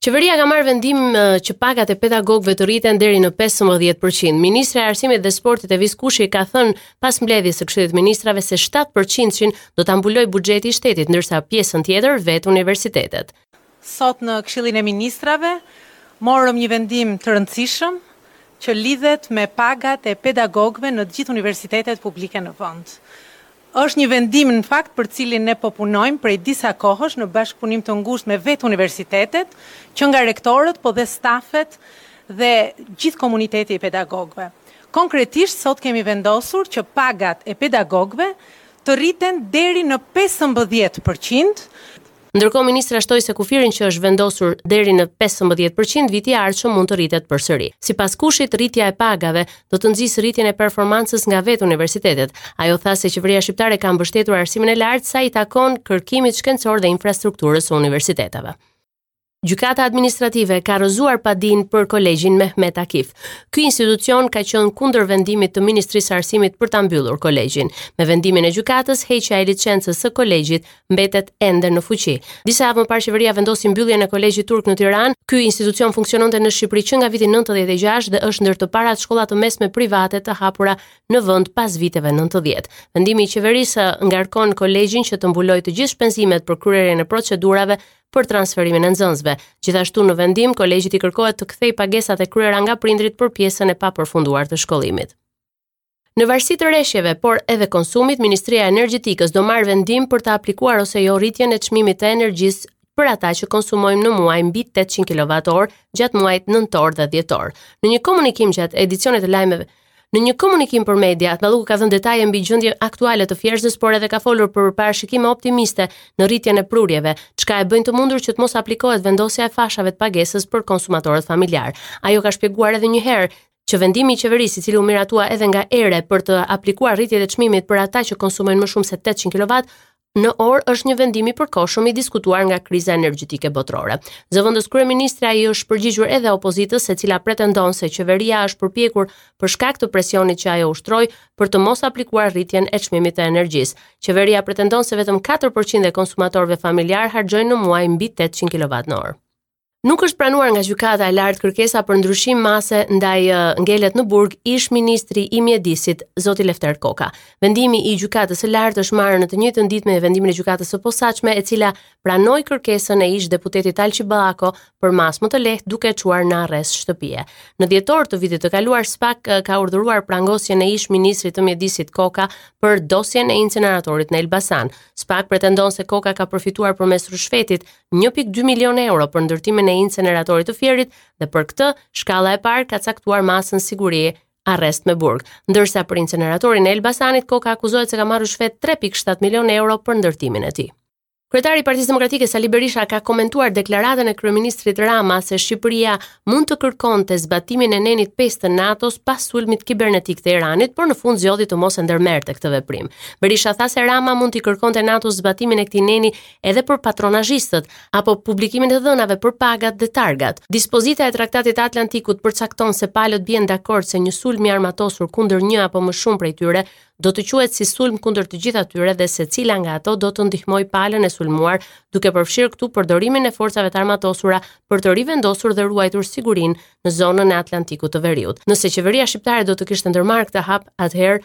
Qeveria ka marrë vendim që pagat e pedagogëve të rriten deri në 15%. Ministrja e Arsimit dhe Sportit Evis Kushi ka thënë pas mbledhjes së Këshillit të Ministrave se 7% do ta mbulojë buxheti i shtetit, ndërsa pjesën tjetër vetë universitetet. Sot në Këshillin e Ministrave morëm një vendim të rëndësishëm që lidhet me pagat e pedagogëve në gjithë universitetet publike në vend. Është një vendim në fakt për cilin ne po punojmë prej disa kohësh në bashkëpunim të ngushtë me vetë universitetet, që nga rektorët po dhe stafet dhe gjithë komuniteti i pedagogëve. Konkretisht sot kemi vendosur që pagat e pedagogëve të rriten deri në pesëmbëdhjetë për qind, Ndërkohë ministrja shtoi se kufiri që është vendosur deri në 15 për qind viti i ardhshëm mund të rritet përsëri. Sipas Kushit, rritja e pagave do të nxisë rritjen e performancës nga vetë universitetet. Ajo tha se qeveria shqiptare ka mbështetur arsimin e lartë sa i takon kërkimit shkencor dhe infrastrukturës së universiteteve. Gjykata Administrative ka rrëzuar padinë për Kolegjin Mehmet Akif. Ky institucion ka qenë kundër vendimit të Ministrisë së Arsimit për ta mbyllur kolegjin. Me vendimin e gjykatës, heqja e licencës së kolegjit mbetet ende në fuqi. Disa javë më parë qeveria vendosi mbylljen e kolegjit turk në Tiranë. Ky institucion funksiononte në Shqipëri që nga viti 96 dhe është ndër të parat shkolla të mesme private të hapura në vend pas viteve 90. Vendimi i qeverisë ngarkon kolegjin që të mbulojë të gjithë shpenzimet për kryerjen e procedurave për transferimin e nxënësve. Gjithashtu në vendim kolegjit i kërkohet të kthejë pagesat e kryera nga prindërit për pjesën e papërfunduar të shkollimit. Në varësi të reshjeve, por edhe konsumit, Ministria e Energjetikës do marrë vendim për të aplikuar ose jo rritjen e çmimit të energjisë për ata që konsumojnë në muaj mbi 800 kWh gjatë muajit nëntor dhe dhjetor. Në një komunikim gjatë edicionit të lajmeve Në një komunikim për media, Balluku ka dhënë detaje mbi gjendjen aktuale të Fierzës, por edhe ka folur për parashikime optimiste në rritjen e prurjeve, çka e bëjnë të mundur që të mos aplikohet vendosja e fashave të pagesës për konsumatorët familjarë. Ajo ka shpjeguar edhe një herë që vendimi i qeverisë i cili u miratua edhe nga ERE për të aplikuar rritjet e çmimit për ata që konsumojnë më shumë se 800 kW në orë është një vendim i përkohshëm i diskutuar nga kriza energjetike botërore. Zëvendëskryeministrja i është përgjigjur edhe opozitës, e cila pretendon se qeveria është përpjekur për shkak të presionit që ajo ushtroi për të mos aplikuar rritjen e çmimit të energjisë. Qeveria pretendon se vetëm 4% e konsumatorëve familjarë harxhojnë në muaj mbi 800 kWh. Nuk është pranuar nga gjykata e lartë kërkesa për ndryshim mase ndaj ngelet në burg ish ministri i mjedisit, zoti Lefter Koka. Vendimi i gjykatës së lartë është marrë në të njëjtën ditë me vendimin e gjykatës së posaçme, e cila pranoi kërkesën e ish deputetit Alqi Bllako për masë më të lehtë duke e çuar në arrest shtëpie. Në dhjetor të vitit të kaluar SPAK ka urdhëruar prangosjen e ish ministrit të mjedisit Koka për dosjen e incineratorit në Elbasan. SPAK pretendon se Koka ka përfituar përmes ryshfetit 1.2 milionë euro për ndërtimin e inceneratorit të Fierit dhe për këtë shkalla e parë ka caktuar masën sigurie arrest me burg, ndërsa për inceneratorin e Elbasanit Koka akuzohet se ka marrë ryshfet 3.7 milionë euro për ndërtimin e tij. Kryetari i Partisë Demokratike Sali Berisha ka komentuar deklaratën e kryeministrit Rama se Shqipëria mund të kërkonte zbatimin e nenit 5 të NATO-s pas sulmit kibernetik të Iranit, por në fund zgjodhi të mos e ndërmerrte këtë veprim. Berisha tha se Rama mund t'i kërkonte NATO-s zbatimin e këtij neni edhe për patronazhistët, apo publikimin e dhënave për pagat dhe targat. Dispozita e Traktatit të Atlantikut përcakton se palët bien dakord se një sulm i armatosur kundër një apo më shumë prej tyre do të quhet si sulm kundër të gjitha tyre dhe secila nga ato do të ndihmojë palën e sulmuar, duke përfshirë këtu përdorimin e forcave të armatosura për të rivendosur dhe ruajtur sigurinë në zonën e Atlantikut të Veriut. Nëse qeveria shqiptare do të kishte ndërmarrë këtë hap, atëherë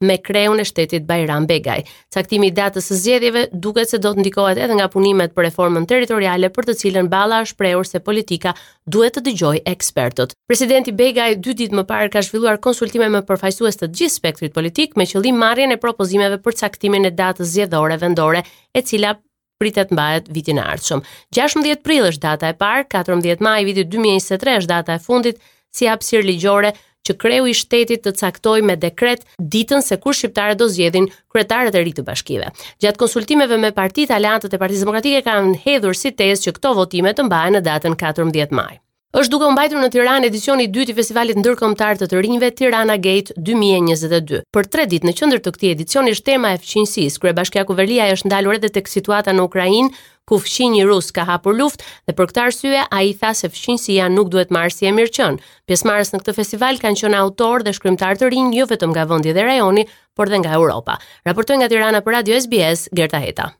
me kreun e shtetit Bajram Begaj. Caktimi i datës së zgjedhjeve duket se do të ndikohet edhe nga punimet për reformën territoriale për të cilën Balla është shprehur se politika duhet të dëgjojë ekspertët. Presidenti Begaj dy ditë më parë ka zhvilluar konsultime me përfaqësues të gjithë spektrit politik me qëllim marrjen e propozimeve për caktimin e datës zgjedhore vendore, e cila pritet mbahet vitin e ardhshëm. 16 prill është data e parë, 14 maj viti 2023 është data e fundit si hapësirë ligjore që kreu i shtetit të caktojë me dekret ditën se kur shqiptarët do zgjedhin kryetarët e ri të bashkive. Gjatë konsultimeve me partitë, aleatët e Partisë Demokratike kanë hedhur si tezë që këto votime të mbahen në datën 14 maj. Është duke u mbajtur në Tiranë edicioni i dytë i Festivalit Ndërkombëtar të të Rinjve Tirana Gate 2022. Për 3 ditë në qendër të këtij edicioni është tema e fqinjësisë. Kryebashkiaku Veliaj është ndalur edhe tek situata në Ukrainë, ku fqinji rus ka hapur luftë dhe për këtë arsye ai tha se fqinjësia nuk duhet marrë si e mirëqenë. Pjesëmarrës në këtë festival kanë qenë autorë dhe shkrimtarë të rinj jo vetëm nga vendi dhe rajoni, por dhe nga Europa. Raportoi nga Tirana për Radio SBS Gerta Heta.